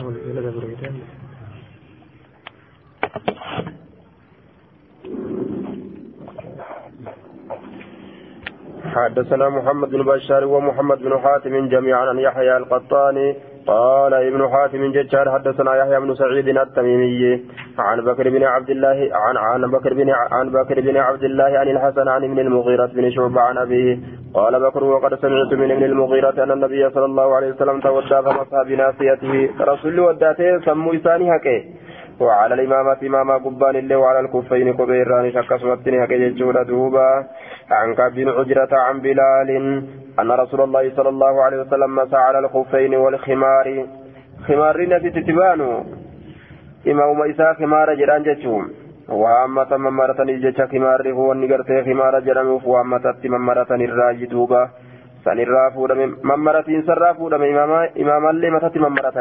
أو الأولاد بريدان حدثنا محمد بن بشار ومحمد بن حاتم جميعا عن يحيى القطاني قال ابن حاتم ججار حدثنا يحيى بن سعيد التميمي عن بكر بن عبد الله عن عن بكر بن عن بكر بن عبد الله عن الحسن عن ابن المغيرة بن شعبة عن أبيه قال بكر وقد سمعت من ابن المغيرة أن النبي صلى الله عليه وسلم تودى فمسح بناصيته رسول وداته سمو إساني هكي وعلى الإمامة إمام قبان الله وعلى الكفين كبيران شكسمتني هكي ججورة دوبا. عن كعب بن عجرة عن بلال أن رسول الله صلى الله عليه وسلم مسح على الخفين والخمار. خمار نبي تتبانو. إمام إساء خمار جران جتشوم. وأمة ممرة جتش خمار هو النقرتي خمار جرموف. وأمة ممرة الراجي دوبا. سنرا فودم ممرة سرا فودم إمام اللي متت ممرة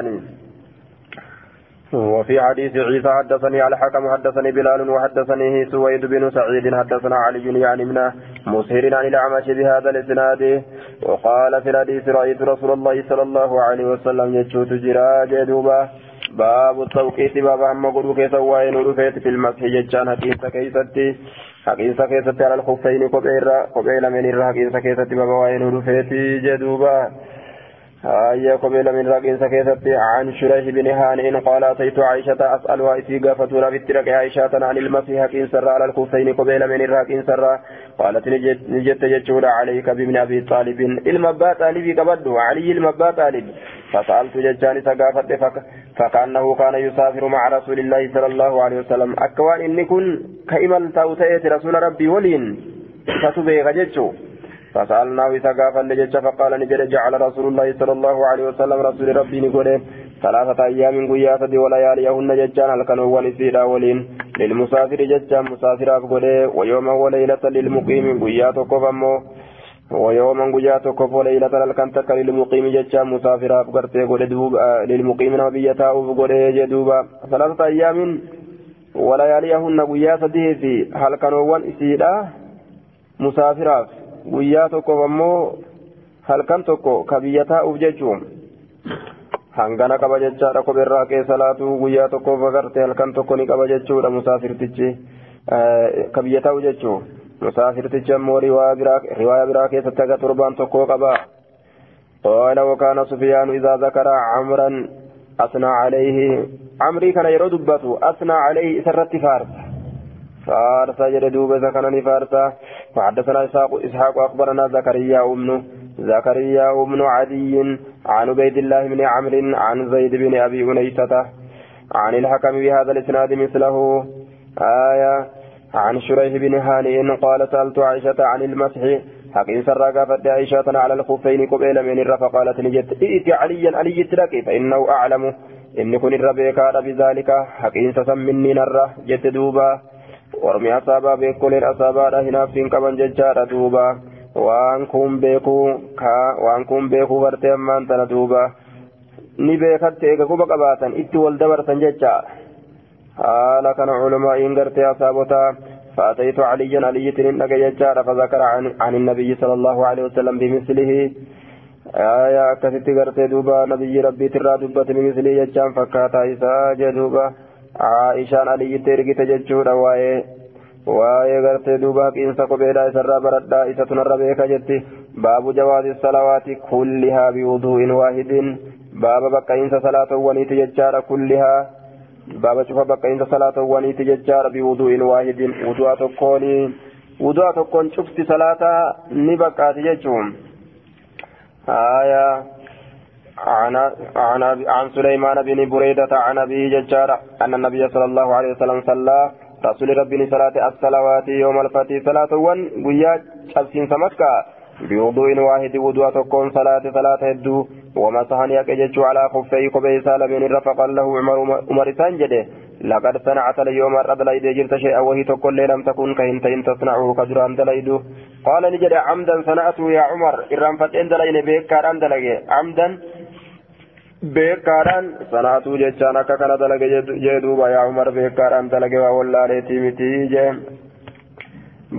وفي حديث عيسى حدثني على حكم حدثني بلال وحدثني سويد بن سعيد حدثنا علي يعني من مسهر عن الأعمش بهذا الإسناد. وقال في الحديث رأيت رسول الله صلى الله عليه وسلم يجوت جراج دوبا باب التوقيت. باب أما قلوا كيسا وين رفيت في المسح ججان. حقيسة كيستي حقيسة كيستي على الخفين. قبيل من الرا حقيسة كيستي باب وين رفيت جدوبا آية قبيل من راقين سكيتت عن شريح بن هانئ قال أتيت عائشة أسأل وإتي قافتنا بالترك عائشة عن المسيح كين سر على الكوفين قبيل من راقين سر. قالت نجت جتشور عليك بابن أبي طالب. المبا طالب قبض علي المبا طالب. فسألت ججان سقافت فكأنه كان يسافر مع رسول الله صلى الله عليه وسلم. أكوان إني كن كإمل تاوتيت رسول ربي ولين. فتبيغ جتشو فسألناه إذا قافل لجج فقال نجد جعل رسول الله صلى الله عليه وسلم رسول ربي نقول ثلاثة أيام قياسة ولياليهن ججان هل كانوا ولسيدا ولين للمسافر ججان مسافر أفقل ويوما وليلة للمقيم قيات قفمو ويوما قيات قف وليلة الكنتك للمقيم ججان مسافر أفقرتي قل دوب للمقيم نبيتا أفقل جدوبا ثلاثة أيام ولياليهن قياسة ديسي هل كانوا ولسيدا مسافر أفقل guyyaa tokkoof ammoo halkan tokko ka biyya taa'uuf jechuun hangana qaba jechaadha kopheerraa keessa laatu guyyaa tokkoof agartee halkan tokko ni qaba jechuudha musaafirtichi ka biyya taa'u jechuun musaafirtichi ammoo riwaayaa biraa keessatti aga torbaan tokkoo qaba قال وكان سفيان إذا ذكر عمرا أثنى عليه عمري كان يرد باتو أثنى عليه سرت فارس فارس جد دوبة كان فارسا وحدثنا إسحاق إسحاق أخبرنا زكريا بن زكريا بن عدي عن عبيد الله بن عمرو عن زيد بن أبي أنيسة عن الحكم بهذا الإسناد مثله. آية عن شريح بن هانئ قال سألت عائشة عن المسح. حقين سرى قافت عائشة على الخفين قبيل من الرفا. قالت نجت ائت عليا علي تلقي فإنه أعلم. إن كن الربيك بذلك. حقين سسمني نرى. جت دوبا. Beekoleen asaabaadha hinaaftiin qaban jechaadha duuba waan kun beekuu waan kun beekuu bartee ammaan tana duuba ni beekatte eega quba qabaatan itti wal dabarsan jecha haala kana culumaa'iin gartee asaabotaa فأتيت عليا علي تنين أجيجار فذكر عن, عن النبي صلى الله عليه وسلم بمثله آية غرتي دوبا نبي ربي ترى دوبا بمثله يجان فكاتا إساء دوبا عائشaan aliyyitti ergite jechuudha waa'ee waa'ee gartee duuba haqiinsa kopheedhaa isarraa baradhaa isa tunarra beeka jetti baabu jawaasi salawaati kullihaa biwuduu'in waahidin baaba baqqa'iinsa salaatowwaniiti jechaadha kullihaa baaba cufa baqqa'iinsa salaatowwaniiti jechaadha biwuduu'in waahidin wudu'a tokkooni wudu'a tokkoon cufti salaataa ni baqqaati jechuun aayaa عن عن سليمان بن بريدة عن أبي ججار أن النبي صلى الله عليه وسلم صلى رسول ربي صلاة الصلوات يوم الفتح صلاة ون ويا شمسين سمكة بوضوء واحد وضوء تكون صلاة صلاة هدو. ومسحن يكجج على خفي قبي سالم رفق له عمر عمر سانجده لقد صنعت اليوم الرد ليد جرت شيئا وهي تقول لم تكن كهنت إن تصنعه كجران دليد قال نجد عمدا صنعته يا عمر. إرام فتن دلين بيك كاران دلقي عمدا beekaadhaan sanaatuu jechaan akka kana dalage jee duuba yaa umar beekaadhaan dalage waa wallaaleetii miti jee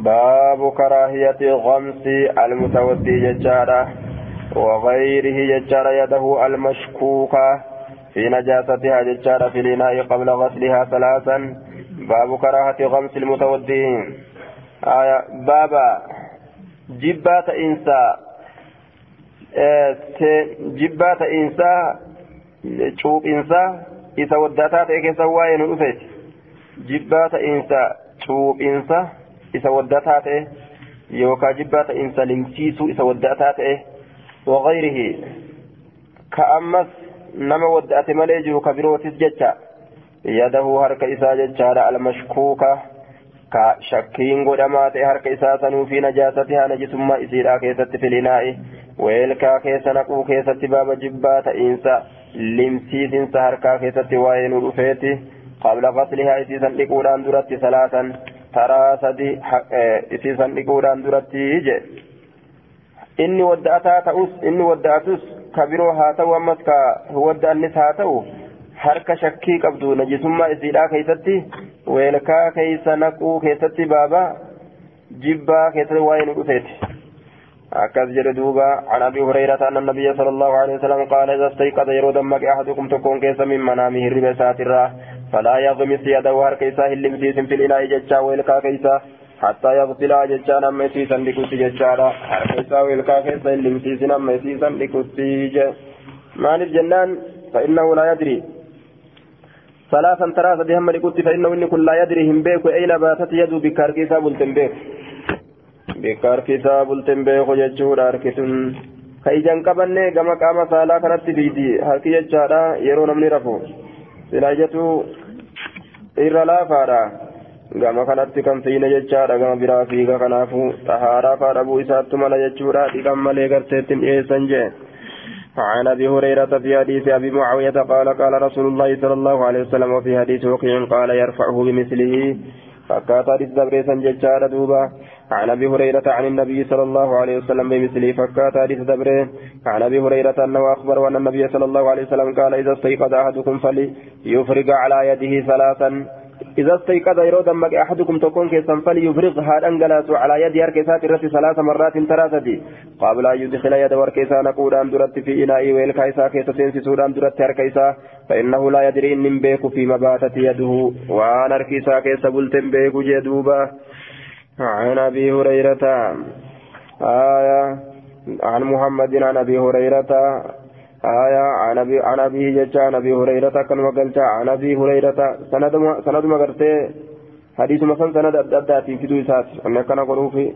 baabu karaahiyati gamsi almutawaddii jechaadha وغيره ججار يده المشكوكة في نجاستها ججارة في الإناء قبل غسلها ثلاثا باب كراهة غمس المتودين آية بابا جبات إنسا جبات شوب إنسا إذا وداتات إكسا وين رفت جبات إنسا شوب إنسا إذا وداتات يوكا جبات إنسا لمسيسو إذا وداتات وغيره كأمس نما ودأت مليجه كبيروتس جتا يده هرك إسا جتا المشكوكة كشكين قدمات هرك إسا سنو في نجاستها نجسما إسيرا كيست في الإناء ويلكا كيس نقو كيست باب جبات إنسا limsiisinsa harkaa keessatti waa'ee nu dhufeeti. Qabla faslihaa isiisan dhiquudhaan duratti salaatan. Taraa sadi e, isiisan dhiquudhaan duratti je inni wadda'ataa ta'us inni wadda'atus ka biroo haa ta'u ammas ka wadda'annis haa ta'u harka shakkii qabdu najisummaa isiidhaa keessatti weelkaa keessa naquu keessatti baabaa jibbaa keessatti waa'ee nu dhufeeti. Akkas jedhe duuba عن أبي هريرة أن النبي صلى الله عليه وسلم قال إذا استيقظ يرود دمك أحدكم تكون كيس من منامه الربا ساترا فلا يغمس يده هركيسا هلمسيس في الاناء ججا ويلكا كيسا حتى يغسل ججان أما يسيسا لكتي ججارا حركيسا ويلكا كيسا لمسيسا أما يسيسا لكتي مال الجنان فإنه لا يدري. ثلاثا ثلاثة دهم لكتي فإنه إن كل لا يدري هم بيك. أين باتت يدو بكاركيسا بلتن بيك. بكاركيسا بلتن بيك ججورا أركتن كيجان قبنة كما قام سالا كانت بيدي هركي ججارا يرو نمني رفو سلاجتو إرى لا فارا gama kanatti kan fiine jechaadha. Gama biraa fiiga kanaafu xahaaraa faa dhabuu isaattu mala jechuudha. Dhiqan malee garteettiin dhiyeessan jee. عن ابي هريره في حديث ابي معاويه قال قال رسول الله صلى الله عليه وسلم وفي حديث وقيع قال يرفعه بمثله فكات حديث دبريسا ججار دوبا. عن أبي هريرة عن النبي صلى الله عليه وسلم بمثله فكات حديث دبرين عن أبي هريرة أنه أخبر أن النبي صلى الله عليه وسلم قال إذا استيقظ أحدكم فليفرغ على يده ثلاثا. إذا استيقظ يرو دمك أحدكم تكون كيسا فليفرغ هذا أنجلاس على يد هركيسات الرت ثلاث مرات ثلاثة. قبل أن يدخل يد وركيسا نقول أن درت في إناء ويلكايسا كيسا سينسي سودان درت هركيسا فإنه لا يدري إن بيك فيما باتت يده. وأنا هركيسا كيسا بلتن بيك جدوبا. عن أبي هريرة. آية. عن محمد عن أبي هريرة. آية عن أبي عن أبي جتا عن أبي هريرة كان وقلتا عن أبي هريرة. سند سند ما قرتي حديث مثلا سند أدى في دوسات أن كان قروفي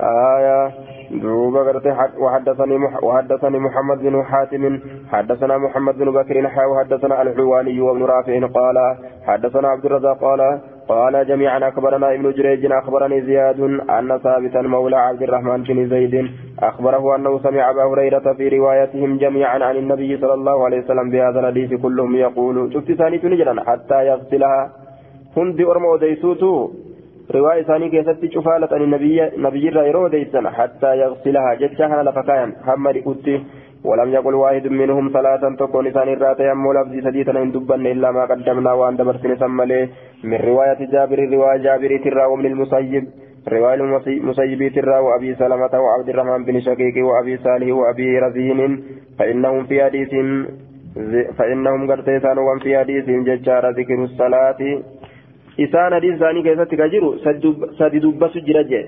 آية دوبا قرتي وحدثني وحدثني محمد بن حاتم حدثنا محمد بن بكر حا وحدثنا الحواني وابن رافع قال حدثنا عبد الرزاق قال قال جميعا أخبرنا ابن جريج أخبرني زياد أن ثابتا مولى عبد الرحمن بن زيد أخبره أنه سمع أبا هريرة في روايتهم جميعا عن النبي صلى الله عليه وسلم بهذا الحديث كلهم يقول شفت ثاني نجرا حتى يغسلها هندي أرمى وديسوتو رواية ثانية كيست شفالة أن النبي نبي يرو ديسنا حتى يغسلها جتشها لفكايا هم لكتي ولم يقل واحد منهم ثلاثا تكون ثاني راتي أم لفظ سديتا إن دبن إلا ما قدمنا وأن دبرسن سملي من رواية جابر رواية جابر ترى ومن المسيب. رواية المسيب ترى وأبي سلمة وعبد الرحمن بن شقيق وأبي صالح وأبي رزين. فإنهم في حديث فإنهم قد تيسانوا في حديث ججار ذكر الصلاة. isaan hadiis isaanii keessatti ka jiru sadi dubbasu jira jee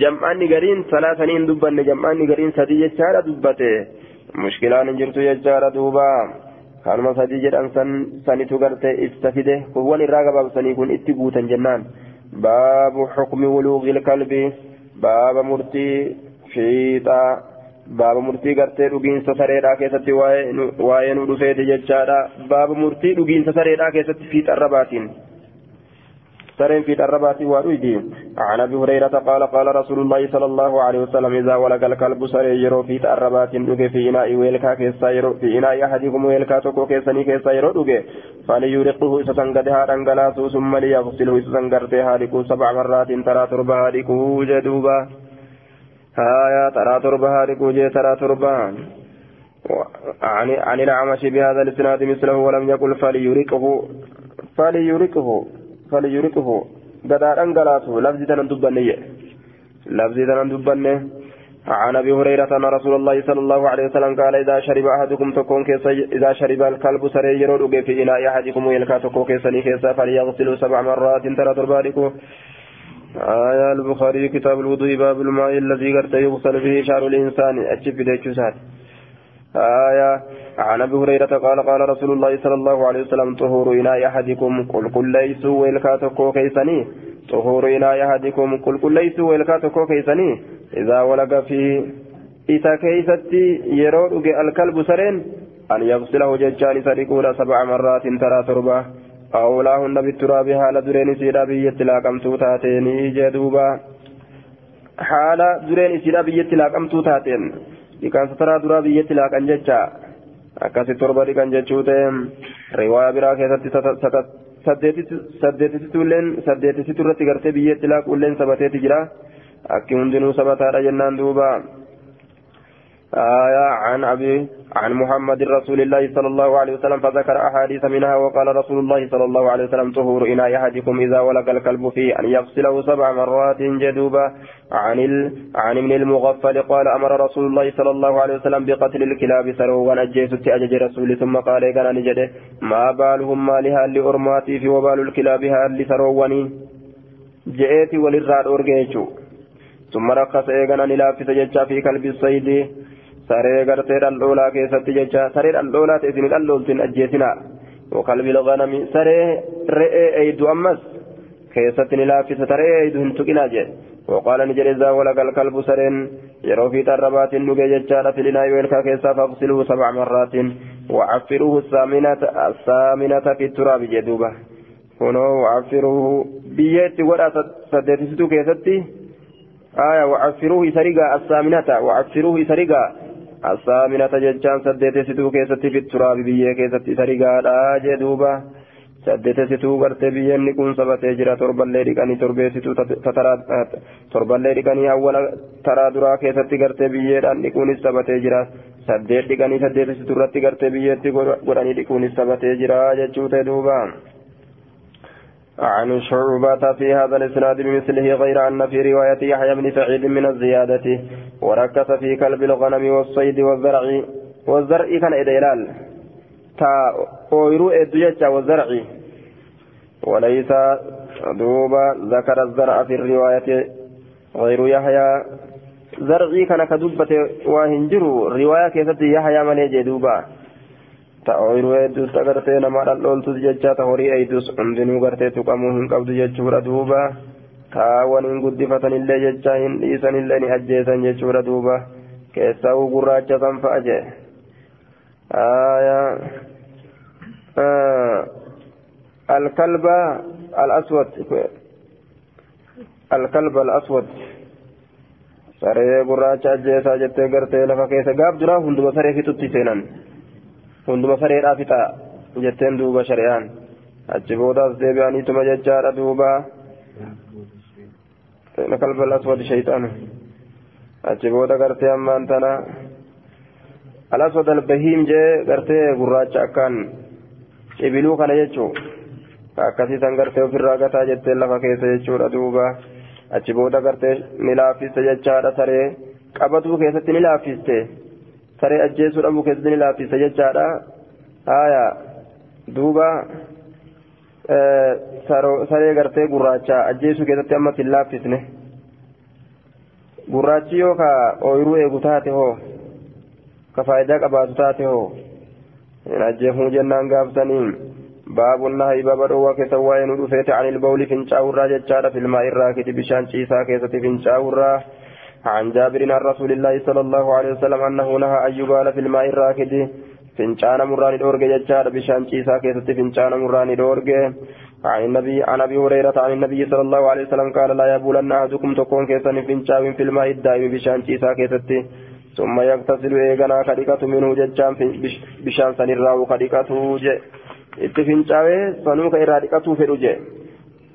jam'aanni gariin salaasanii hin dubbanne jam'aanni gariin sadii mushkilaan hin jirtu jechaadha duuba. Kanuma sadii jedhan san sanitu garte ibsa fide. Kuwwan irraa gabaabsanii kun itti guutan jennaan. Baabu xukmi wuluuqil kalbi baaba murtii fiixaa baaba murtii gartee dhugiinsa sareedhaa keessatti waa'ee nu dhufeeti jechaadha. Baaba murtii dhugiinsa sareedhaa keessatti fiixarra baatiin سرين في الربات ورويدي عن أبي هريرة قال قال رسول الله صلى الله عليه وسلم إذا ولق الكلب سري يرو في الربات دوغي في إناء ويلكا كيسا يرو في إناء أحدكم ويلكا توكو كيسني كيسا يرو دوغي فليرقه سسنغدها رنغلاسو ثم ليغسله سسنغرتها لكو سبع مرات ترى تربها لكو جدوبا هايا ترى تربها لكو جي ترى تربها عن عن بهذا الإسناد مثله ولم يقل فليرقه فليرقه فليرقه لفظي تنن دبنه لفظي تنن دبنه عن أبي هريرة أن رسول الله صلى الله عليه وسلم قال إذا شرب أحدكم تكون كيس إذا شرب الكلب سري يرود في اناء أحدكم ويلكا تكون كيسني كيسا فليغسلوا سبع مرات. ترى ترباركو آية البخاري كتاب الوضوء باب الماء الذي قد يغسل به شعر الإنسان. أجب ديتشوسات آية. عن أبي هريرة قال قال رسول الله صلى الله عليه وسلم طهور إناء أحدكم قل قل ليسوا ويلكاتكو كيسني. طهور إناء أحدكم قل قل ليسوا ويلكاتكو كيسني. إذا ولق في إذا كيستي يرود الكلب سرين أن يغسله ججان سرقون سبع مرات ترى تربة أولاهن بالتراب حال درين سيدا بيت لاقمتو تاتين جدوبا حال درين سيدا بيت لاقمتو تاتين dhiqaansa taraa duraa biyyatti laaqan jecha akkasi torba dhiqan jechuute riwaayaa biraa keessatti saddeetisituulleen saddeetisitu irratti gartee biyyatti laaquulleen sabateeti jira akki hundinuu sabataadha jennaan duuba آية عن أبي عن محمد رسول الله صلى الله عليه وسلم فذكر أحاديث منها وقال رسول الله صلى الله عليه وسلم طهور إناء أحدكم إذا ولق الكلب فيه أن يغسله سبع مرات جدوبا عن ال... عن ابن المغفل قال أمر رسول الله صلى الله عليه وسلم بقتل الكلاب سروا ونجيس أجج رسول ثم قال كان نجده ما بالهم مالها لأرماتي في وبال الكلاب هال سروني جئتي وللراد أرجيتشو ثم رخص إيغانا نلافس ججا في كلب الصيد. Saree gartee dhaldhoolaa keessatti jecha saree dhaldhoolaa ta'e isin dhallooltiin ajjeesinaa. وقلب الغنم سري رئي أيدو أمس كيست نلافس سري أيدو هنتقنا جي وقال نجر إذا ولق الكلب سرين يرو في تربات نجي ججارة في لنا يويلكا كيسا فاغسله سبع مرات وعفروه الثامنة الثامنة في التراب جدوبة هنا وعفروه بيت ورا سدتستو كيستي آية وعفروه سرقا الثامنة وعفروه سرقا الثامنة ججان سدت ستو كيست في التراب بيه كيست سرقا جدوبة سدت ستو قرت بيه نكون سبت جرا تربا الليل كاني تربي ستو تترى تربا الليل كاني أول ترى درا كيست قرت بيه نكون سبت جرا سدت كاني سدت ستو رت قرت بيه قراني نكون سبت جرا ججوت دوبا عن شعبة في هذا الإسناد بمثله غير أن في رواية يحيى بن سعيد من الزيادة وركز في كلب الغنم والصيد والزرع والزرع كان إدلال تا أويرو إدجاج والزرع. وليس دوبا ذكر الزرع في الرواية غير يحيى. زرعي كان كدبة وهنجرو رواية كيف يحيى من دوبا. Ta'ooyiruu hedduus agartee namaadhaan dhooltus jecha ta horii eeydus hundinuu gartee tuqamuu hin qabdu jechuudha duuba kaawwan hin guddifatanillee jecha hin dhiisanillee ni ajjeesan jechuudha duuba keessaa gurraacha san fa'a jee الكلب الأسود الكلب الأسود saree gurraacha ajjeesaa jettee gartee lafa keessa gaaf duraa hunduma saree fixutti seenan hunduma sareedhaa fixa jetteen duuba shari'aan achi boodaas deebi'aniituma jechaadha duuba kalba alaswad shayxaanu achi booda gartee ammaan tana alaswad albahiim jee gartee gurraacha akkaan cibiluu kana jechuu akkasiisan gartee ofirraa gataa jetteen lafa keessa jechuudha duuba achi booda gartee ni laaffiste jechaadha saree qabatuu keessatti ni laaffiste saree ajjeesuudha bukeessanii laaffisa jechaadha. Haaya duuba eh, saree gartee gurraacha ajjeesuu keessatti ammas hin laaffisne. Gurraachi yoo ka ooyiruu eegu taate hoo ka faayidaa qabaatu taate hoo hin ajjeefuu jennaan gaafatanii. Baabunna haibaba dhoowwaa keessa waa'ee nu dhufeete anil bawli fincaa'urraa jechaadha. Filmaa irraa kiti bishaan ciisaa keessatti fincaa'urraa. عن جابر عن رسول الله صلى الله عليه وسلم أنه نهى أن يبال في الماء الراكد. فنشان مراني دورج ججار بشان شيسا كيست فنشان مراني دورج. عن النبي عن أبي هريرة عن النبي صلى الله عليه وسلم قال لا يبولن أحدكم تكون كيسن فنشاو في الماء الدائم بشان شيسا كيست ثم يغتسل ايغنا كديكة منه ججان بشان سنراو كديكة itti fincaawee sanuu irraa dhiqatuu fedhu jee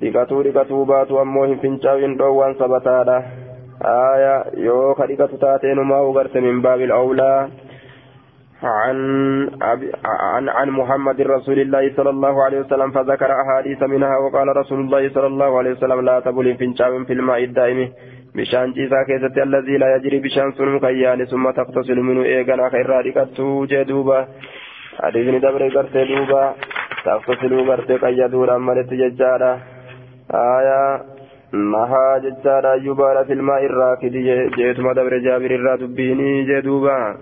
dhiqatuu dhiqatuu baatu ammoo hin fincaawin dhoowwaan sabataadha aya yoo ka dhiqatu taateenumaa ugarte min baabil awlaa عن, عن عن محمد رسول الله صلى الله عليه وسلم فذكر أحاديث منها وقال رسول الله صلى الله عليه وسلم لا تبل فنشام في الماء الدائم بشان جيسا كيست الذي لا يجري بشان سنو كيان ثم تغتسل منه إيغانا خير رادكتو جدوبا حديثني دبر قرتي دوبا. تغتسل قرتي قيدور أمالت ججارة آية نهى ججارة يبال في الماء الراكد جيتما دبر جابر الراتبيني جدوبا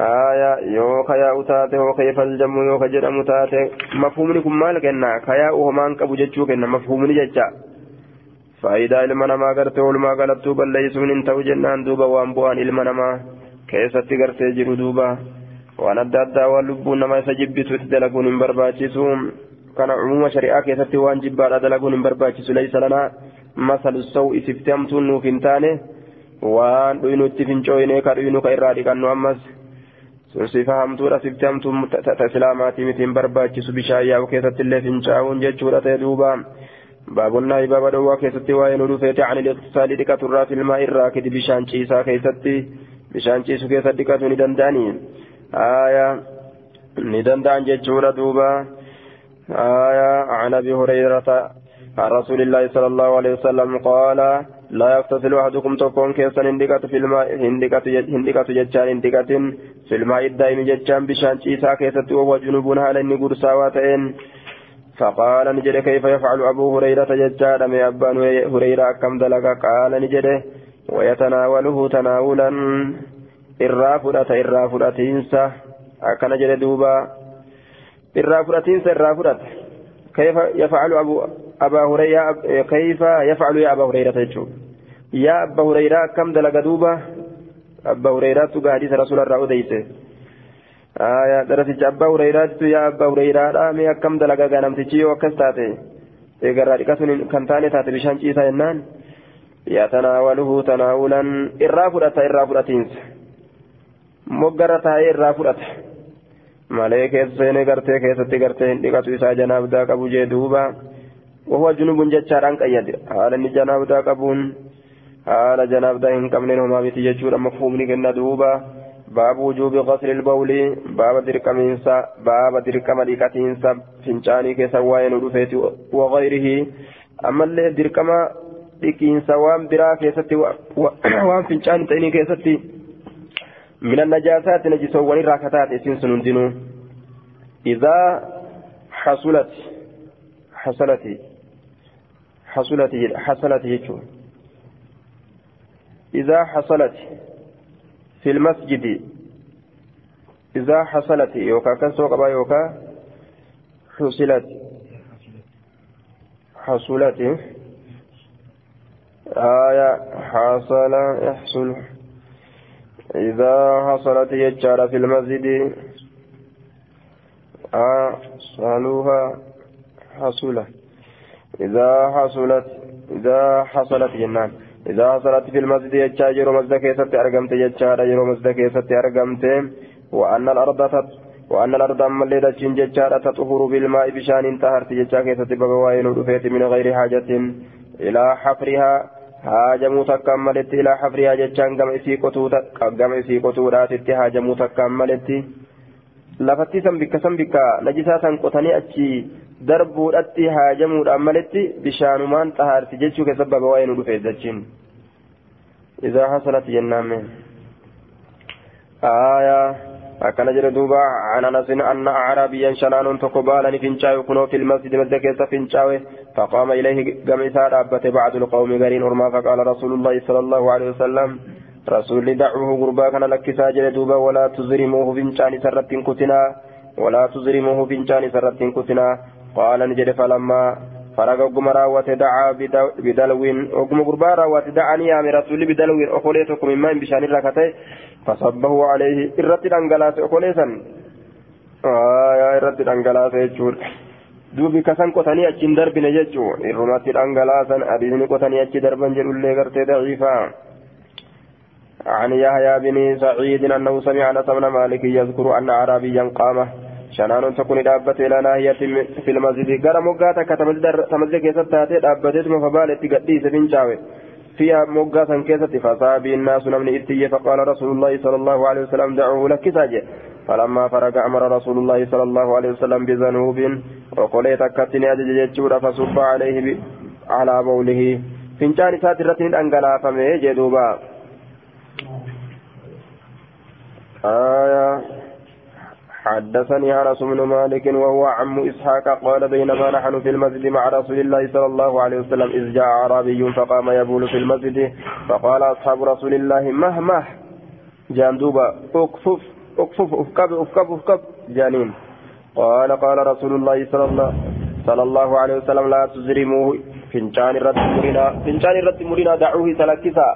آية yoo kayaa'u taate yoo keeffaljamu yoo ka jedhamu taate mafhumni kun maal kenna kayaa'u homaan qabu jechuu kenna mafhumni jecha faayidaa ilma namaa gartee oolmaa galattuu balleessuun hin ta'u jennaan duuba waan bu'aan ilma namaa keessatti gartee jiru duuba waan adda addaa waan lubbuun nama isa jibbitu itti dalaguun hin barbaachisu kana umuma shari'aa keessatti waan jibbaadha dalaguun hin barbaachisu laysa lanaa masalu sawu isifti hamtuun nuuf hin taane waan dhuynu itti fincooyne ka dhuynu ka irraa dhiqannu ammas sifa hamtuudha sifti hamtuun islaamaatii miti hin barbaachisu bishaan yaa'u keessatti illee fincaa'uun jechuudha ta'e duuba baabonnaa baaba dhowwaa keessatti waa'ee nu dhufeeti ani liqtisaalii dhiqaturraa filmaa aayaa عن أبي هريرة عن رسول الله صلى الله عليه وسلم قال لا يغتسل أحدكم تكون كيسا هندقة في الماء هندقة جتان هندقة في الماء الدائم جتان بشان شيسا كيسة وهو جنوب هالا نقول ساواتين فقال نجد كيف يفعل أبو هريرة جتان من أبان هريرة كم دلق؟ قال نجد ويتناوله تناولا إرافدة إرافدة إنسا أكن جد دوبا إنسا إرافدة كيف يفعل أبو أبا هريرة كيف يفعل يا أبا هريرة يا أبا هريرة كم دلق دوبا أبا هريرة تقى حديث رسول الله أوديسه آية درسة أبا هريرة يا أبا هريرة آمي كم دلق غنم تجي وكستاتي kan taane taate bishaan ciisaa jennaan. Yatanaawaluhu tanaawulan irraa fudhata irraa fudhatiinsa. Moggarra taa'ee irraa fudhata. Malee keessa seenee gartee keessatti gartee hin dhiqatu isaa janaabdaa qabu jee duuba. وهو جنوب جتشاران قيد حال اني جنابدا قبون حال جنابدا ان قبلين هما بيتي جتشورا مفهوم نكنا دوبا باب وجوب غسل البول باب دركمينسا باب دركم ديكاتينسا فنجاني كيسا وين ودفيت وغيره اما اللي دركما ديكينسا وان برا كيستي وان فنجاني تيني كيستي من النجاسات نجسو ولي راكتات اسين سنندنو إذا حصلت حصلت حصلت حصلت إذا حصلت في المسجد إذا حصلت يوكا با يوكا؟ حصلت حصلت آية حصل يحصل. إذا حصلت يجار في المسجد. صالوها حصلت إذا حصلت إذا حصلت جنان. إذا حصلت في المسجد يجا جرو مسجد كيست أرقمت يجا جرو مسجد كيست أرقمت وأن الأرض تت وأن الأرض أما اللي دجين ججارة تطهر بالماء بشان انتهرت ججا كيست بقوائن ودفيت من غير حاجة. إلى حفرها هاجموا تكملت إلى حفرها ججان قم إسي قطو قم إسي قطو راتت هاجموا تكملت lafatti san bikka san bikka najisaa san qotanii achi darbuudhatti haajamuudhaan maletti bishaanumaan xahaarti jechuu keessa baba waa'ee nu dhufe jechiin isaa hasalati jennaame aayaa akkana jedhe duuba عن انس ان اعرابيا شنان تقبالا فينشاوي كنو في المسجد مسجد كيس فينشاوي فقام اليه قام دابت بعض القوم غرين هرما فقال رسول الله صلى الله عليه وسلم رسول دعوه غربا كان لك ساجل دوبا ولا تزرموه فينشان سرت كتنا ولا تزرموه فينشان سرت كتنا قال نجد فلما فرق وقم راوة دعا بدلو وقم غربا راوة دعني يا رسول بدلو أخوليتكم مما بشان الركتي فصبه عليه إرت الأنقلاس أخوليسا آه إرت الأنقلاس يجور duubi kasan qotanii achiin darbine jechuu irrumatti dhangalaasan adiisni qotanii achi darban jedhullee gartee daciifaa. عن يحيى بن سعيد أنه سمع أنس بن مالك يذكر أن أعرابيا قام. شنان تكون دابت إلى ناهية في المسجد. قال مقاتا كتمزد كيست تاتي دابتت فبالت قديس بن شاوي فيها موقع كيست فصاب الناس من إتي. فقال رسول الله صلى الله عليه وسلم دعوه لك ساجد. فلما فرغ أمر رسول الله صلى الله عليه وسلم بذنوب وقلت كتني أجج فصب عليه على بوله. فنجان ساترة أنقلا فمه جدوبا آية حدثني أنس بن مالك وهو عم إسحاق قال بينما نحن في المسجد مع رسول الله صلى الله عليه وسلم إذ جاء أعرابي فقام يبول في المسجد فقال أصحاب رسول الله مهما جاندوبا أكفف أكفف أفكب أفكب أفكب جانين. قال قال رسول الله صلى الله صلى الله عليه وسلم لا تزرموه فنجان الرد مرنا فنجان الرد مرنا دعوه سلكسا.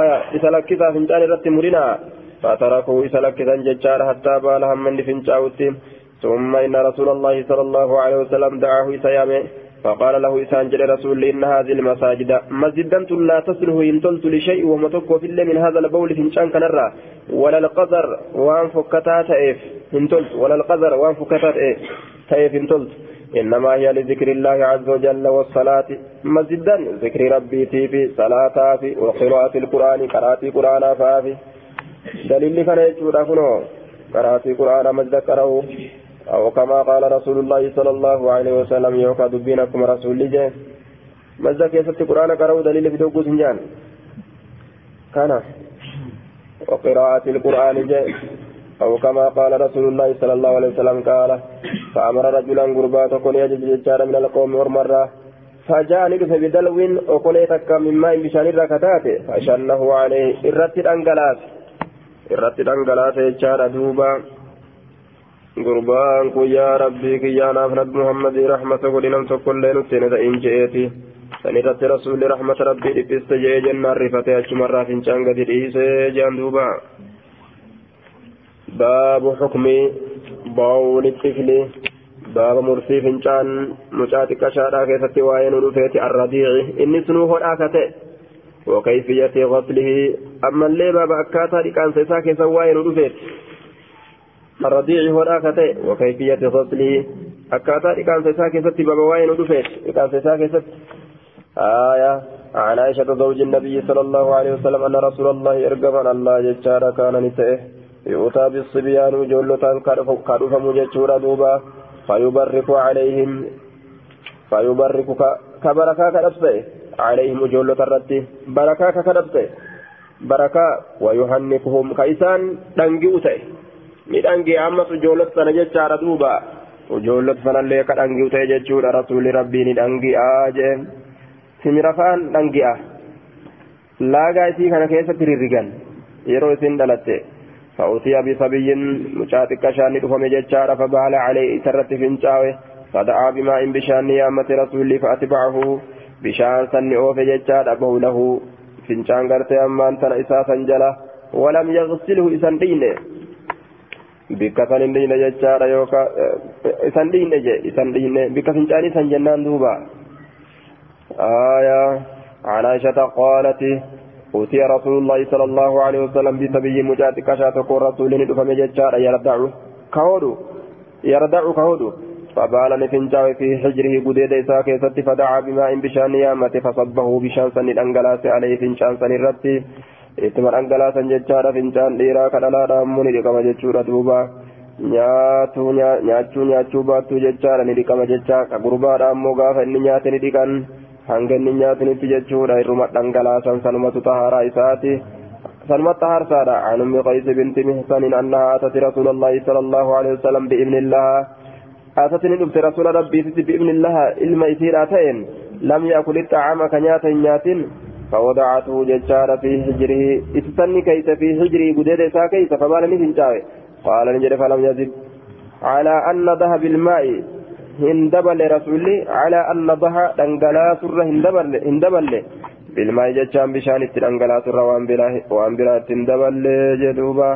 آية سلكسا فنجان الرد مرنا. فتركوا سلكتا ججار حتى بال هم فنجاوت ثم إن رسول الله صلى الله عليه وسلم دعاه سيامه فقال له إسان جل رسول إن هذه المساجد مسجدا لا تصله إن تلت لشيء ومتكو في من هذا البول فنشان كنرى. ولا القذر وان فكتا تأف إن تلت. ولا القذر وان فكتا تأف إن تلت. إنما هي لذكر الله عز وجل والصلاة. مسجدا ذكر ربي في صلاة في وقراءة القرآن قراءة قرآن فافي. دليل كان يجود كنو قرأتي قرآن مجد قرأه أو كما قال رسول الله صلى الله عليه وسلم يوكا دبينكم رسول لجي مجد كيست قرآن قرأه دليل في دوقو سنجان كان. وقراءة القرآن جي أو كما قال رسول الله صلى الله عليه وسلم قال فأمر رجلا قربات كن يجد ججار من القوم ورمرة. فجاء ندف بدلو وقليتك من ماء بشان الركتات. فشنه عليه إرتد أنقلات irratti dhangalaata jechaadha duuba. Gurbaan kun yaa rabbii kiyyaa naaf nabi muhammadii rahmata godhi nam tokkollee nutti hin ta'in je'eeti. San irratti rasuulli rahmata rabbii dhiphiste je'ee jennaan rifate achumarraa fincaan gadi dhiisee jean duuba. Baabu xukmi baawuli tifli baaba mursii fincaan mucaa xiqqashaadhaa keessatti waa'ee nu dhufeeti arradiici. Inni sunuu hodhaa ka ta'e وكيفية غسله. أما اللي بابا أكاتا لكان سيساك سواين رفيت. الرضيع هو الآكتة. وكيفية غسله. أكاتا لكان سيساك ست بابا واين رفيت. لكان سيساك ست آية. عن عائشة زوج النبي صلى الله عليه وسلم أن رسول الله إرقم الله ججارا كان نسائه يؤتى بالصبيان جولتان كارف مججورا دوبا. فيبرك عليهم. فيبرك كبركا كنفسه عليهم جولة الرد بركة ككدبت بركة ويهنكهم كيسان دنجوته midhangi ammas ijoollota sana jechaadha duuba ijoollota sanallee ka dhangi'u ta'e jechuudha rasuulli rabbii ni dhangi'aa jee simirafaan dhangi'a laagaa isii kana keessatti rirrigan yeroo isin dhalatte fa'uutiya bisabiyyin mucaa xiqqashaan ni dhufame jechaadha fabaala calee isarratti fincaawe fada'aa bimaa'in bishaan ni yaammate rasuulli fa'atiba'ahu oofe jechaadha bawlahu fincaan gartee ammaan tana isaa san jala walam yagsilhu isan dhiine bikka san hin dhiine jechaadha yooka isan dhiine je isan dhiine bikka fincaanii san jennaan duuba آية عن عائشة قالت أوتي رسول الله صلى الله عليه وسلم بسبي مجات كشات رسول ندفم ججار يردع كهودو يردع كهودو فبال نفنجا في حجره قديد إساء كيست فدعا بماء بشان يامة فصبه بشان سن الأنقلاس عليه فنشان سن الرتي. إتمر أنقلاسا ججارا فنشان ليرا كدلا رامون لكما ججورا دوبا. nyaachuu nyaachuu baattuu jechaadha ni dhiqama jecha ka ammoo gaafa inni nyaate ni dhiqan hanga inni nyaatinitti jechuudha irruma dhangalaasan sanumatu taharaa isaati سلمى طهرسادة عن أم قيس بنت محسن أنها أتت رسول الله صلى الله عليه أتتني دبت رسول ربي بإذن الله إلما يسير أتين لم يأكل الطعام كنيات نيات فوضعته ججار في حجره استني كيس في حجره بديد إسا كيس فبال نفنجاوي قال نجد فلم يزد. على أن ذهب الماء هندبل رسولي على أن ضحى دنقلا سر هندبل هندبل. بالماء جتشان بشان التنقلا سر وان برا هندبل جدوبا.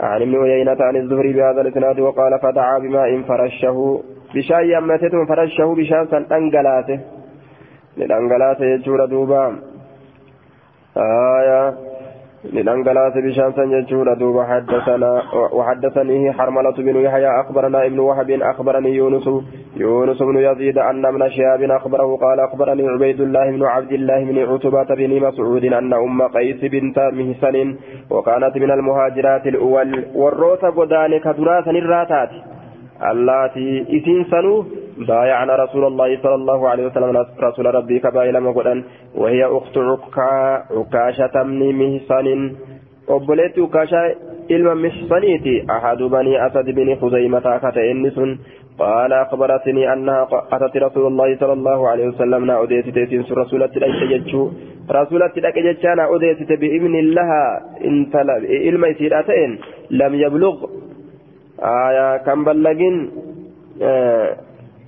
عن ابن عيينة عن الزهري بهذا الإسناد وقال فدعا بماء فرشه. بشان يمتتم فرشه بشان سن دنقلاته لدنقلاته يجور دوبا. آية. لننقلاس بشان سنججول دوب حدثنا وحدثني حرملة بن يحيى أخبرنا ابن وهب أخبرني يونس يونس بن يزيد أن من شهاب أخبره قال أخبرني عبيد الله بن عبد الله بن عتبة بن مسعود أن أم قيس بنت مهسن وكانت من المهاجرات الأول والروت قدان كدراسا الراتات اللاتي إسين سنو بايعنا رسول الله صلى الله عليه وسلم رسول ربي كبايل مقدن وهي أخت عكا عكاشة من ukaashaa ilma mixsaniiti ahadu banii asad bini khuzaymataa kate inni sun قال أخبرتني أنها أتت رسول الله صلى الله عليه وسلم نا أديت تيسين رسولة الأجتجتشو رسولة الأجتجتشانا أديت بإذن لها إن طلب إلما يسير لم يبلغ. آية كم بلغين آه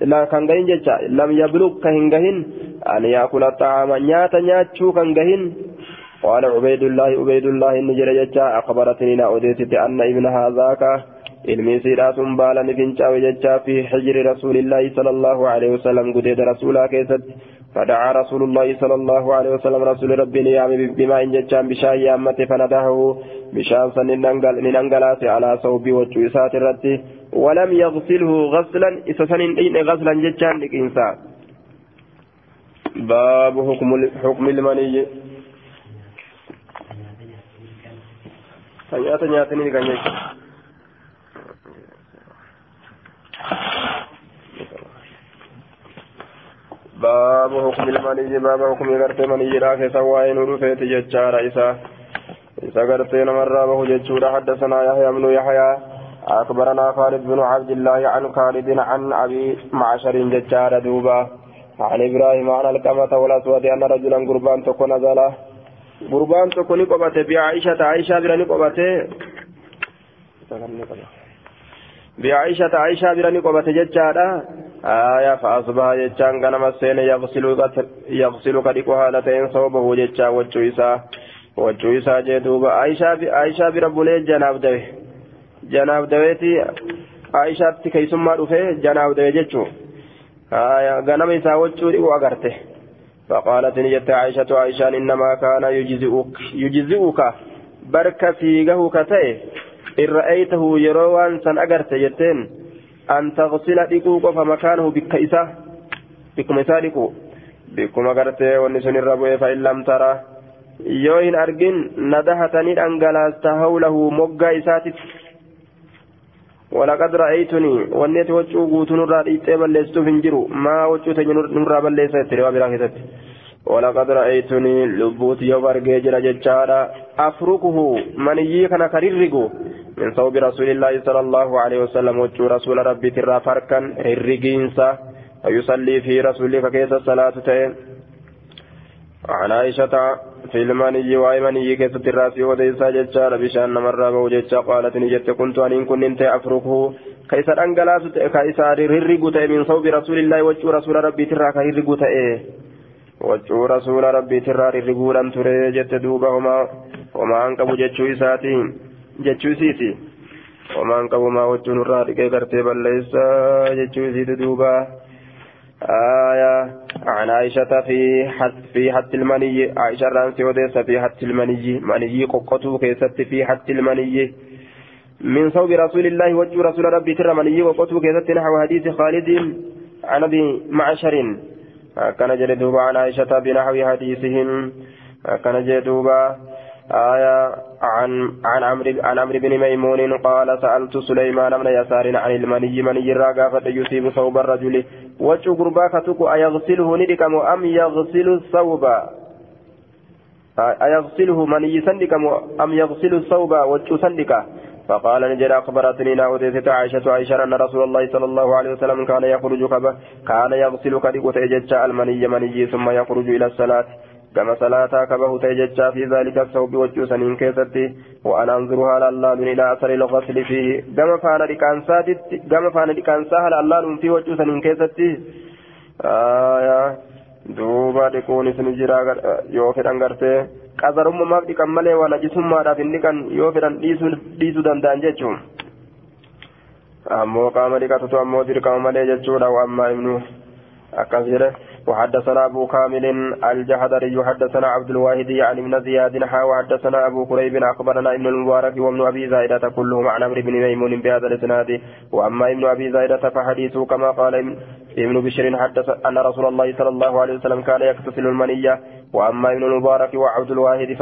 لا كان جهين جتشا. لم يبلغ كهن جهين أن يأكل الطعام. نياتا نياتشو كان جهين قال عبيد الله عبيد الله إن جرى جتشا. أخبرتني نا أديت أن ابنها ذاك ilmi siidhaa sun baala ni fincaawe jechaa fi xijri rasuulillahi sala allahu alaihi wasalam gudeeda rasuulaa keessatti فدعا رسول الله صلى الله عليه وسلم رسول ربي نيام بما إن جتشان بشان يامة فندهه بشان سن ننقلاس على صوب وجوسات الرتي ولم يغسله غسلا إسسن غسلا جتشان لكإنسا باب حكم حكم المني. سيئات نياتني كان باب حكم المني باب حكم غرت مني راك سواء نور فيت ججار عيسى عيسى غرت نمر به ججور حدثنا يحيى بن يحيى أخبرنا خالد بن عبد الله عن خالد عن أبي معشر ججار دوبا عن إبراهيم عن الكمة والأسود أن رجلا قربان تكون نزل قربان تكون قبته بعائشة عائشة بن قبته بعائشة عائشة بن قبته ججارة آية فأصبح جتان كان مسين يغسل يغسل كديك حالتين صوبه جتا وجويسا وجويسا جدوب عائشة بربولي جناب دوي جناب دويتي عائشة كيسما دفه جناب دوي جتشو آية غنم إسا وجودي وأغرته فقالت نجت عائشة عائشة إنما كان يجزئك يجزئك بركة فيقه كتئ إن رأيته يروان سن أغرته جتين أن تغسل ديكو فمكانه بكيسة بكم ديكو بكم أغرته ونسون الربوة فإن لم ترى يوين أرجن ندهتني أنجلاست حوله مقا إساتت ولقد رأيتني ونيت وجهه قوت نرى إيتي بلستو فنجرو ما وجهه نرى بلست روا براكتت ولقد رأيتني لبوت يوم أرجع جرى جتشارا أفركه من يكن كريرجو من صوب رسول الله صلى الله عليه وسلم وجه رسول ربي ترى فركا الرجينسا ويصلي في رسولك كيس الصلاة تين عن عائشة في المني وأيمني كيس الراسي وديسا جتشار بشان مرة بوجتشا قالت نجت كنت أن كنت انت أفركه كيس الأنجلاس كيس الرجو من صوب رسول الله وجه رسول ربي ترى كريرجو وجه رسول ربي ترى الرجو لم تري جت دوبا وما وما أنكب جتشو إساتين jechuu isiiti. Homaan qabumaa wajjin irraa dhiqee gartee balleessa jechuu isiiti duuba. آية عن عائشة في حت في حت المني عائشة رانسي وديسة في حت المني مني قطو كيست في حت المني من صوب رسول الله وجه رسول ربي ترى مني وقطو كيست نحو حديث خالد عن ابي معشر كان جلدوبا عن عائشة بنحو حديثهم كان جلدوبا آية عن عن عمرو عن عمرو بن ميمون قال سألت سليمان بن يسار عن المني مني الراقة يصيب ثوب الرجل وجه قرباك تكو أيغسله ندكم أم يغسل الثوب أيغسله مني سندكم أم يغسل الثوب وجه سندك فقال نجد أخبرتني ناوديت عائشة عائشة أن رسول الله صلى الله عليه وسلم كان يخرج كبه كان يغسل كدقة ججة المني مني ثم يخرج إلى الصلاة. كما صلاة كبه تججا في ذلك الثوب وجوسن كيستي وأنا أنظرها لله إلى أثر الغسل فيه. كما فانا لكانسات كما فانا لكانساها لله في وجوسن كيستي آية duuba dhiquun isin jira yoo qadarummaaf dhiqan malee waan ajisummaadhaaf hin dhiqan yoo fedhan dhiisuu danda'an jechuun. Ammoo qaama dhiqatutu ammoo dirqama malee jechuudha ammaa ibnu akkas jedhe. وحدثنا أبو كامل الجحدري حدثنا عبد الواحد يعني من زياد حا وحدثنا أبو كريب أخبرنا إبن المبارك وابن أبي زايدة كلهم عن عمرو بن ميمون بهذا الإسناد. وأما ابن أبي زايدة فحديثه كما قال ابن بشر حدث أن رسول الله صلى الله عليه وسلم كان يغتسل المنية وأما ابن المبارك وعبد الواحد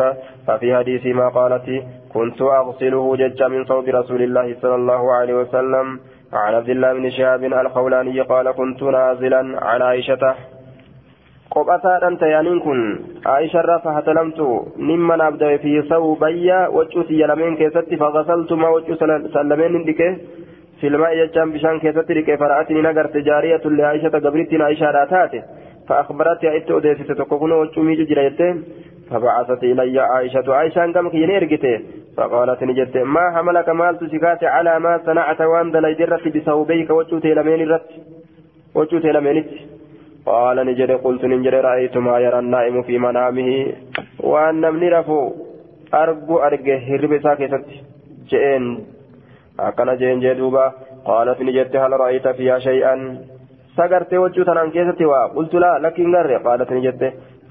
ففي حديث ما قالت كنت أغسله جج من صوب رسول الله صلى الله عليه وسلم عن عبد الله بن شهاب الخولاني قال كنت نازلا على عائشة qophasaadhaan tayaaniin kun aayisharraa fahatlamtu nimman abdawe fi sawbayya waccuu tiyya lameen keessatti fagasaltuma waccuu sallameen hin dhiqe filmaa jechaan bishaan keessatti dhiqe fara'atiin hin agarte jaariyatun li aayishata gabrittiin aayishaadhaa taate فأخبرت إت أديست تكون وجومي جريت فبعثت إلي عائشة. عائشة كم كيني إرقته فقالت نجت ما حملك مال تسكات على ما صنعت وان دليد الرت بثوبيك وجوتي لمين الرت وجوتي لمينت قال نجري قلت نجري رأيت ما يرى النائم في منامه وأن نمني رفو أرجو أرجه هرب ساكتت جئين أكن جئين جدوبا قالت نجت هل رأيت فيها شيئا؟ سقرت وجه تنان كيستي قلت لا لكن غري قالت نجت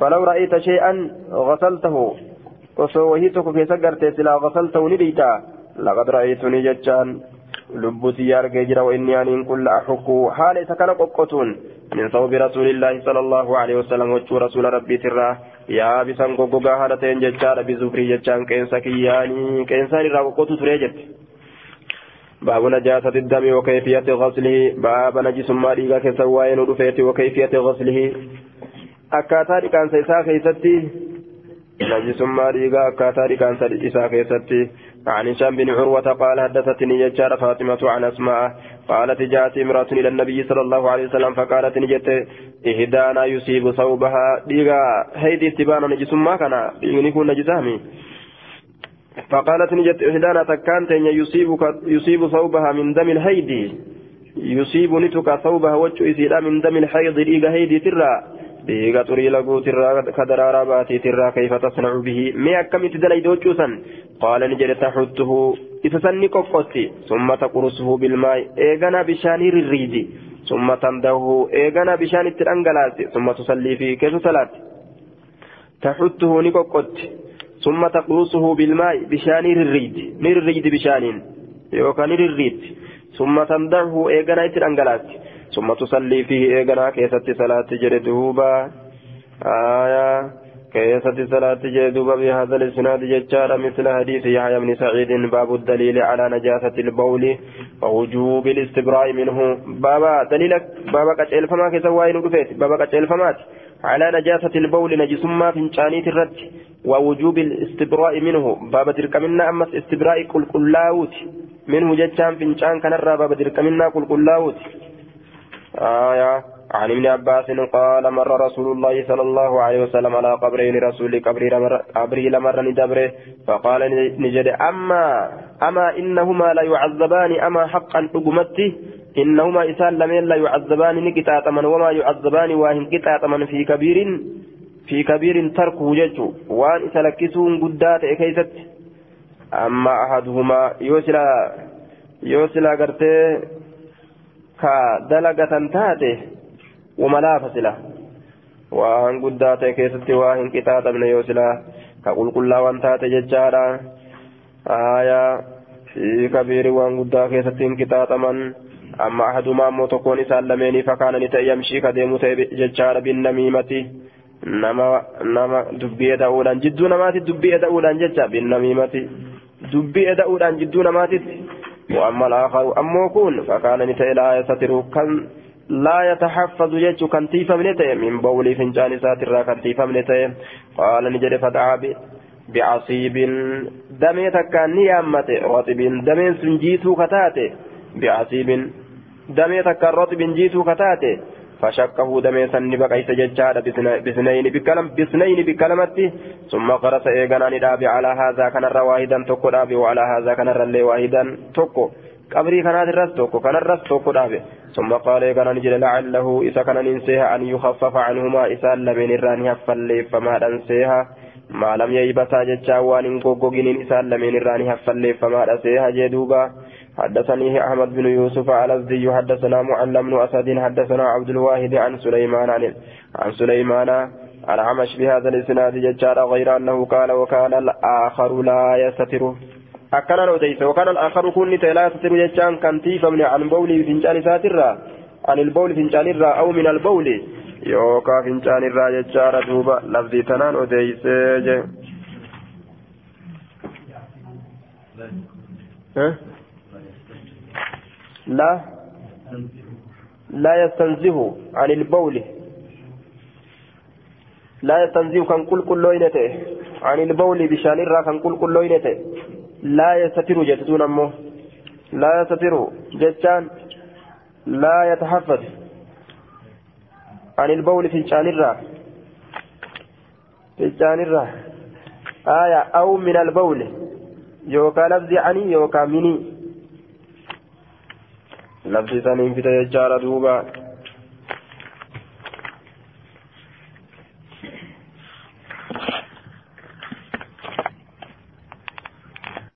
فلو رأيت شيئا غسلته وسوهيتك في سقرت سلا غسلته نديتا لقد رأيتني جتان لبتي أرجع جرا وإني أن كل أحكو حال سكن قطون من صوب رسول الله صلى الله عليه وسلم وجه رسول ربي ترى يا بسان غوغا هالتين جتان بزفري جتان كينسا كياني كينسا را قطو تريجت باب نجاسة الدم وكيفية غسله باب نجس ما ديغا كسواين ودفيت وكيفية غسله akkaataa dhiqaansa isaa keessatti najisummaa dhiigaa akkaataa dhiqaansa isaa keessatti عن هشام بن عروة قال حدثتني يجار فاطمة عن أسماء قالت جاءت امرأة إلى النبي صلى الله عليه وسلم فقالت نجت إهدانا يصيب ثوبها. ديغا هيدي اتبانا نجس ما كان يكون نجسامي. فقالت نجت إهدانا تكانت يصيبك يصيب ثوبها من دم الهيد يصيب نتك ثوبها وجه إسيرا من دم الحيض ديغا هيدي ترى dhiiga xurii laguutirraa ka daraaraa baatiitirraa kayfa tasnacu bihi mee akkamitti dalayda huccuusan qaala ni jedhe taxuttuhu isa san ni qoqqotti summa taqrusuhu bilmaa'i eegana bishaanii rirriidi summa tandahu eegana bishaan itti dhangalaasi summa tusallii fi keessa bilmaa'i bishaanii rirriidi ni rirriidi bishaaniin yookaan ni rirriidi summa tandahu eegana itti dhangalaasi ثم تصلي فيه إيقنا كيست صلاة جردوبا آية كيست صلاة جردوبا بهذا الإسناد ججار مثل حديث يحيى بن سعيد باب الدليل على نجاسة البول ووجوب الاستبراء منه. بابا دليلك بابا كتشيل فما كسوائن رفيت بابا كتشيل فمات على نجاسة البول نجسما فنشانيت الرد ووجوب الاستبراء منه. بابا تلك منا أما استبراء كل كلاوت منه ججام فنشان كان بابا تلك منا كل كلاوت آية. عن ابن عباس قال مر رسول الله صلى الله عليه وسلم على قبرين رسول قبري لمر ندبره فقال نجد أما أما إنهما لا يعذبان أما حقا أقمته إنهما إسان لمن لا يعذبان نكتاتمن وما يعذبان واهن كتاتمن في كبير في كبير تركه جج وان إسلكسون قدات كيست أما أحدهما يوسلا يوسلا قرتي ka dalagatan taate wamalaafa sila waan guddaa ta'e keessatti waa hin qixaaxamne yoo sila ka qulqullaawwan taate jechaadha aayaa fi kabiiri lameenii fakkaana ni ta'e yamshii ka deemu ta'e jechaadha bin namiimati nama nama dubbii eda'uudhaan jidduu namaatti dubbii eda'uudhaan jecha bin namiimati dubbii eda'uudhaan jidduu namaatitti. وأما الآخر أما كون فكان نتأ لا يستتر كان لا يتحفظ يجو كان تيفا منتأ من بولي فنجان ساتر كان تيفا منتأ قال نجد فدعا بعصيب دمي تكان نيامة رطب دمي سنجيتو كتاتي بعصيب دمي تكان رطب جيتو كتاتي فشكه دمي سن بقيت ججار بسنين بكلم بسنين بكلمتي ثم قرص ايغانا ندابي على هذا كان واحدا توكو دابي وعلى هذا كان رلي واحدا توكو قبري كان الرس توكو كان الرس توكو دابي ثم قال ايغانا نجل لعله اذا كان ننسيها ان يخفف عنهما اذا لمن الراني هفلي فما ننسيها ما لم ييبسا ججا وان غوغوغين اذا لمن الراني هفلي فما ننسيها جدوبا حدثني أحمد بن يوسف الأزدي حدثنا معلم بن أسد حدثنا عبد الواحد عن سليمان عن, عن سليمان العمش بهذا الإسناد ججار غير أنه قال وكان الآخر لا يستتر. أكن الأوديس وكان الآخر كن لا يستتر ججان كان تيفمني عن بولي فنجان ساترا عن البول فنجان الرا أو من البول. يوكا فنجان الرا ججار دوبا لفظي تنان أوديس ها؟ لا لا يستنزه عن البول. لا يستنزه كان كل كل لوينته عن البول بشان الرا كان كل كل لوينته لا يستتر جتون أمه لا يستتر جتان لا يتحفظ. عن البول في شان الرا. في شان الرا. آية أو من البول. يوكا لفظي عني يوكا مني. لفظي ثاني في تجارة دوبا